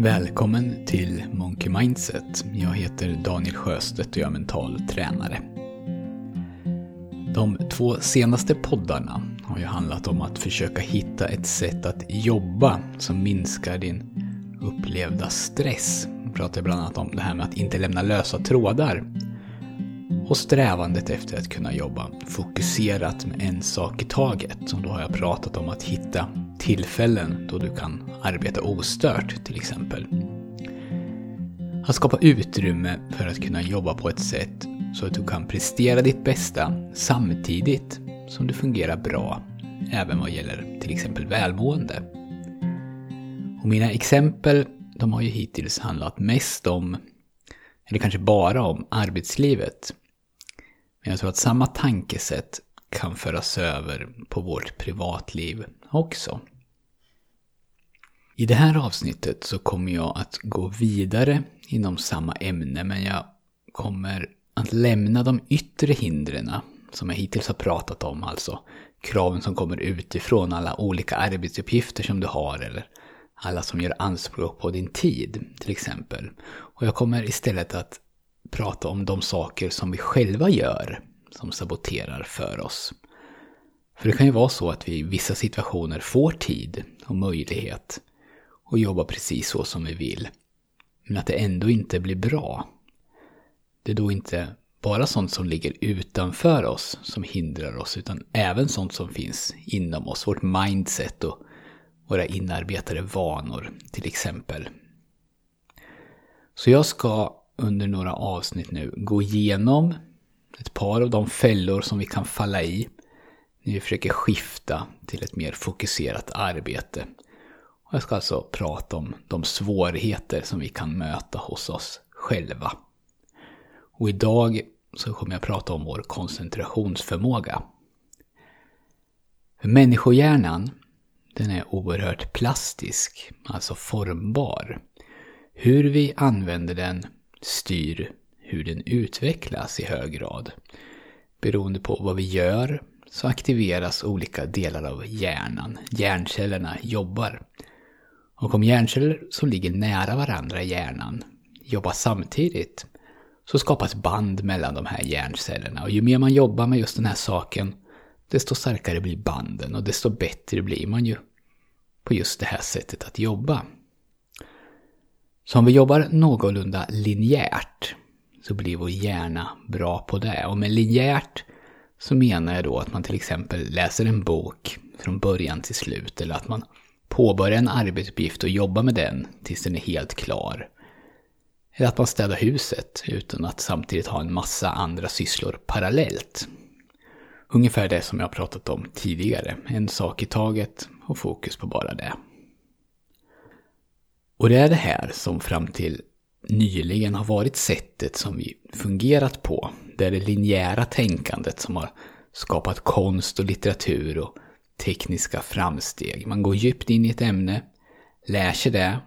Välkommen till Monkey Mindset. Jag heter Daniel Sjöstedt och jag är mental tränare. De två senaste poddarna har ju handlat om att försöka hitta ett sätt att jobba som minskar din upplevda stress. Jag pratar bland annat om det här med att inte lämna lösa trådar. Och strävandet efter att kunna jobba fokuserat med en sak i taget. Och då har jag pratat om att hitta tillfällen då du kan arbeta ostört till exempel. Att skapa utrymme för att kunna jobba på ett sätt så att du kan prestera ditt bästa samtidigt som du fungerar bra även vad gäller till exempel välmående. Och mina exempel de har ju hittills handlat mest om, eller kanske bara om, arbetslivet. Men jag tror att samma tankesätt kan föras över på vårt privatliv också. I det här avsnittet så kommer jag att gå vidare inom samma ämne men jag kommer att lämna de yttre hindren som jag hittills har pratat om, alltså kraven som kommer utifrån, alla olika arbetsuppgifter som du har eller alla som gör anspråk på din tid till exempel. Och jag kommer istället att prata om de saker som vi själva gör som saboterar för oss. För det kan ju vara så att vi i vissa situationer får tid och möjlighet att jobba precis så som vi vill. Men att det ändå inte blir bra. Det är då inte bara sånt som ligger utanför oss som hindrar oss, utan även sånt som finns inom oss. Vårt mindset och våra inarbetade vanor till exempel. Så jag ska under några avsnitt nu gå igenom ett par av de fällor som vi kan falla i vi försöker skifta till ett mer fokuserat arbete. Och jag ska alltså prata om de svårigheter som vi kan möta hos oss själva. Och idag så kommer jag prata om vår koncentrationsförmåga. För människohjärnan, den är oerhört plastisk, alltså formbar. Hur vi använder den styr hur den utvecklas i hög grad. Beroende på vad vi gör så aktiveras olika delar av hjärnan. Hjärncellerna jobbar. Och om hjärnceller som ligger nära varandra i hjärnan jobbar samtidigt så skapas band mellan de här hjärncellerna. Och ju mer man jobbar med just den här saken, desto starkare blir banden och desto bättre blir man ju på just det här sättet att jobba. Så om vi jobbar någorlunda linjärt så blir vår hjärna bra på det. Och med linjärt så menar jag då att man till exempel läser en bok från början till slut eller att man påbörjar en arbetsuppgift och jobbar med den tills den är helt klar. Eller att man städar huset utan att samtidigt ha en massa andra sysslor parallellt. Ungefär det som jag pratat om tidigare, en sak i taget och fokus på bara det. Och det är det här som fram till nyligen har varit sättet som vi fungerat på. Det är det linjära tänkandet som har skapat konst och litteratur och tekniska framsteg. Man går djupt in i ett ämne, lär sig det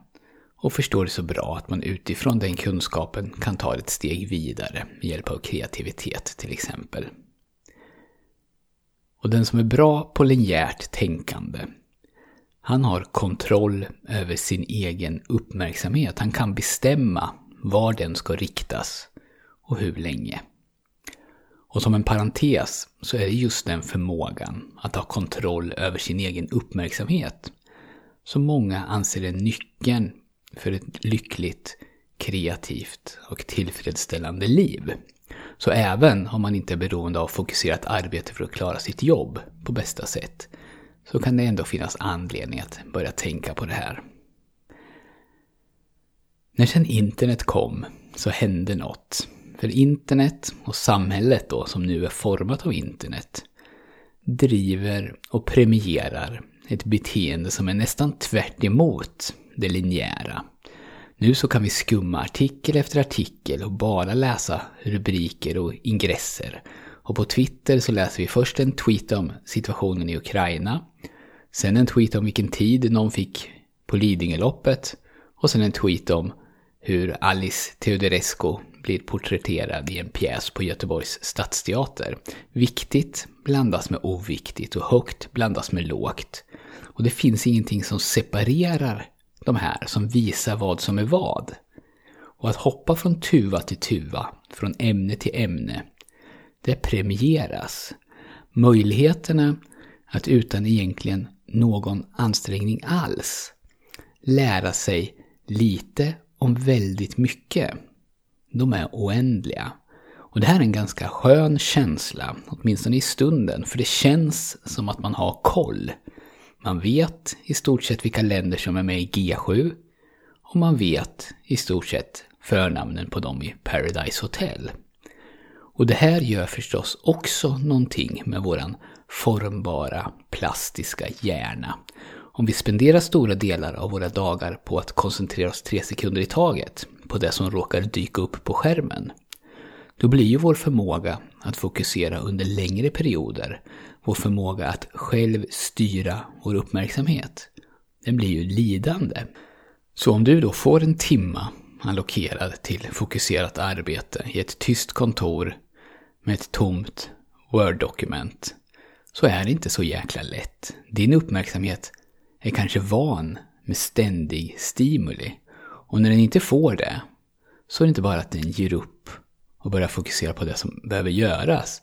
och förstår det så bra att man utifrån den kunskapen kan ta ett steg vidare med hjälp av kreativitet till exempel. Och den som är bra på linjärt tänkande, han har kontroll över sin egen uppmärksamhet. Han kan bestämma var den ska riktas och hur länge. Och som en parentes så är det just den förmågan att ha kontroll över sin egen uppmärksamhet som många anser är nyckeln för ett lyckligt, kreativt och tillfredsställande liv. Så även om man inte är beroende av fokuserat arbete för att klara sitt jobb på bästa sätt, så kan det ändå finnas anledning att börja tänka på det här. När sen internet kom så hände något. För internet och samhället då, som nu är format av internet, driver och premierar ett beteende som är nästan tvärt det linjära. Nu så kan vi skumma artikel efter artikel och bara läsa rubriker och ingresser. Och på Twitter så läser vi först en tweet om situationen i Ukraina, sen en tweet om vilken tid någon fick på Lidingöloppet och sen en tweet om hur Alice Teodorescu blir porträtterad i en pjäs på Göteborgs stadsteater. Viktigt blandas med oviktigt och högt blandas med lågt. Och det finns ingenting som separerar de här som visar vad som är vad. Och att hoppa från tuva till tuva, från ämne till ämne, det premieras. Möjligheterna att utan egentligen någon ansträngning alls lära sig lite om väldigt mycket. De är oändliga. Och det här är en ganska skön känsla, åtminstone i stunden, för det känns som att man har koll. Man vet i stort sett vilka länder som är med i G7 och man vet i stort sett förnamnen på dem i Paradise Hotel. Och det här gör förstås också någonting med våran formbara, plastiska hjärna. Om vi spenderar stora delar av våra dagar på att koncentrera oss tre sekunder i taget på det som råkar dyka upp på skärmen, då blir ju vår förmåga att fokusera under längre perioder, vår förmåga att själv styra vår uppmärksamhet, den blir ju lidande. Så om du då får en timma allokerad till fokuserat arbete i ett tyst kontor med ett tomt Word-dokument, så är det inte så jäkla lätt. Din uppmärksamhet är kanske van med ständig stimuli. Och när den inte får det, så är det inte bara att den ger upp och börjar fokusera på det som behöver göras.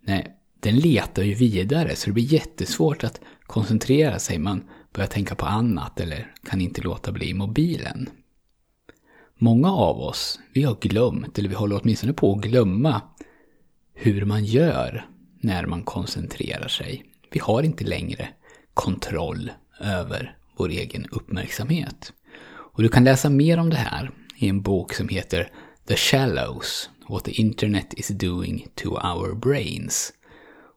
Nej, den letar ju vidare så det blir jättesvårt att koncentrera sig. Man börjar tänka på annat eller kan inte låta bli mobilen. Många av oss, vi har glömt, eller vi håller åtminstone på att glömma, hur man gör när man koncentrerar sig. Vi har inte längre kontroll över vår egen uppmärksamhet. Och du kan läsa mer om det här i en bok som heter The Shallows, What the Internet is doing to our brains.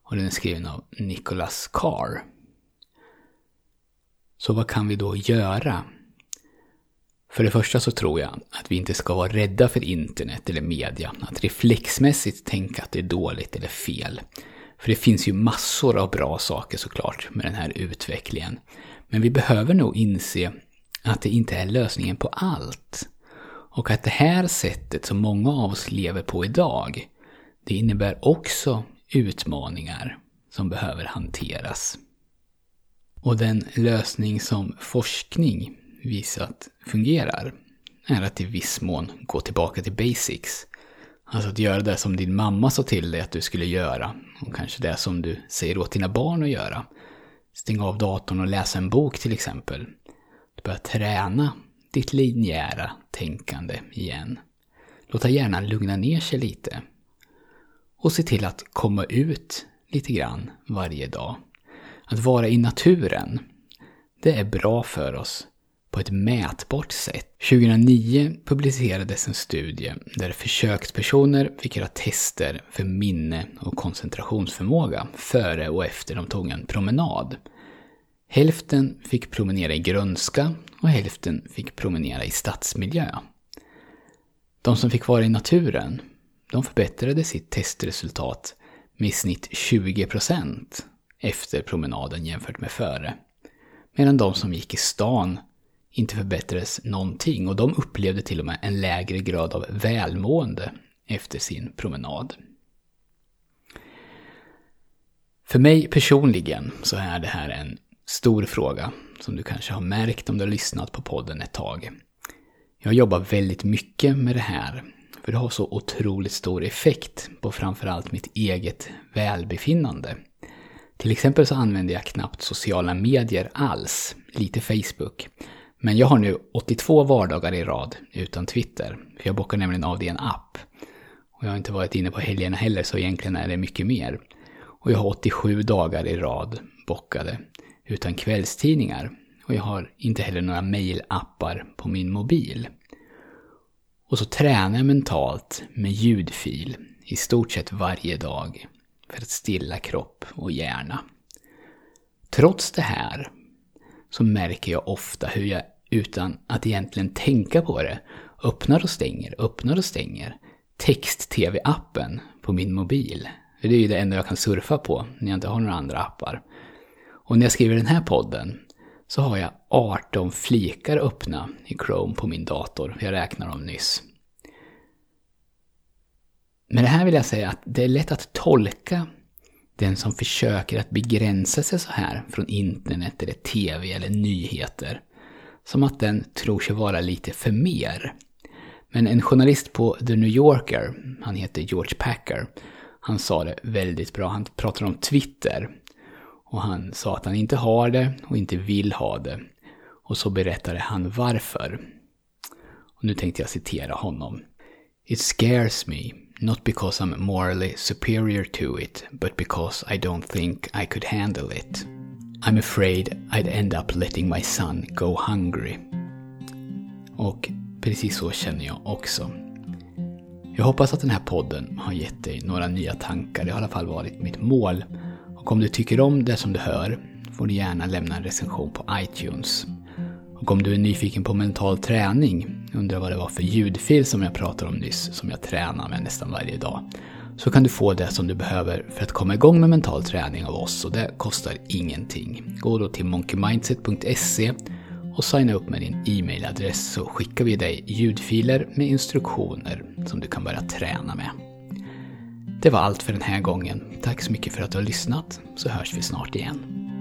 Och den är skriven av Nicholas Carr. Så vad kan vi då göra? För det första så tror jag att vi inte ska vara rädda för internet eller media. Att reflexmässigt tänka att det är dåligt eller fel. För det finns ju massor av bra saker såklart med den här utvecklingen. Men vi behöver nog inse att det inte är lösningen på allt. Och att det här sättet som många av oss lever på idag, det innebär också utmaningar som behöver hanteras. Och den lösning som forskning visat fungerar är att i viss mån gå tillbaka till basics. Alltså att göra det som din mamma sa till dig att du skulle göra. Och kanske det som du säger åt dina barn att göra. Stänga av datorn och läsa en bok till exempel. Börja träna ditt linjära tänkande igen. Låta hjärnan lugna ner sig lite. Och se till att komma ut lite grann varje dag. Att vara i naturen, det är bra för oss på ett mätbart sätt. 2009 publicerades en studie där försökspersoner fick göra tester för minne och koncentrationsförmåga före och efter de tog en promenad. Hälften fick promenera i grönska och hälften fick promenera i stadsmiljö. De som fick vara i naturen, de förbättrade sitt testresultat med i snitt 20% efter promenaden jämfört med före. Medan de som gick i stan inte förbättrades någonting och de upplevde till och med en lägre grad av välmående efter sin promenad. För mig personligen så är det här en stor fråga som du kanske har märkt om du har lyssnat på podden ett tag. Jag jobbar väldigt mycket med det här för det har så otroligt stor effekt på framförallt mitt eget välbefinnande. Till exempel så använder jag knappt sociala medier alls, lite Facebook. Men jag har nu 82 vardagar i rad utan Twitter, för jag bockar nämligen av det i en app. Och jag har inte varit inne på helgerna heller, så egentligen är det mycket mer. Och jag har 87 dagar i rad bockade utan kvällstidningar. Och jag har inte heller några mailappar på min mobil. Och så tränar jag mentalt med ljudfil i stort sett varje dag för att stilla kropp och hjärna. Trots det här så märker jag ofta hur jag utan att egentligen tänka på det öppnar och stänger, öppnar och stänger text-tv-appen på min mobil. Det är ju det enda jag kan surfa på när jag inte har några andra appar. Och när jag skriver den här podden så har jag 18 flikar öppna i Chrome på min dator. Jag räknar dem nyss. Med det här vill jag säga att det är lätt att tolka den som försöker att begränsa sig så här från internet eller tv eller nyheter som att den tror sig vara lite för mer. Men en journalist på The New Yorker, han heter George Packer, han sa det väldigt bra. Han pratar om Twitter. Och han sa att han inte har det och inte vill ha det. Och så berättade han varför. Och nu tänkte jag citera honom. It scares me, not because I'm morally superior to it, but because I don't think I could handle it. I'm afraid I'd end up letting my son go hungry. Och precis så känner jag också. Jag hoppas att den här podden har gett dig några nya tankar. Det har i alla fall varit mitt mål. Och om du tycker om det som du hör får du gärna lämna en recension på iTunes. Och om du är nyfiken på mental träning, undrar vad det var för ljudfil som jag pratade om nyss, som jag tränar med nästan varje dag, så kan du få det som du behöver för att komma igång med mental träning av oss och det kostar ingenting. Gå då till monkeymindset.se och signa upp med din e-mailadress så skickar vi dig ljudfiler med instruktioner som du kan börja träna med. Det var allt för den här gången. Tack så mycket för att du har lyssnat, så hörs vi snart igen.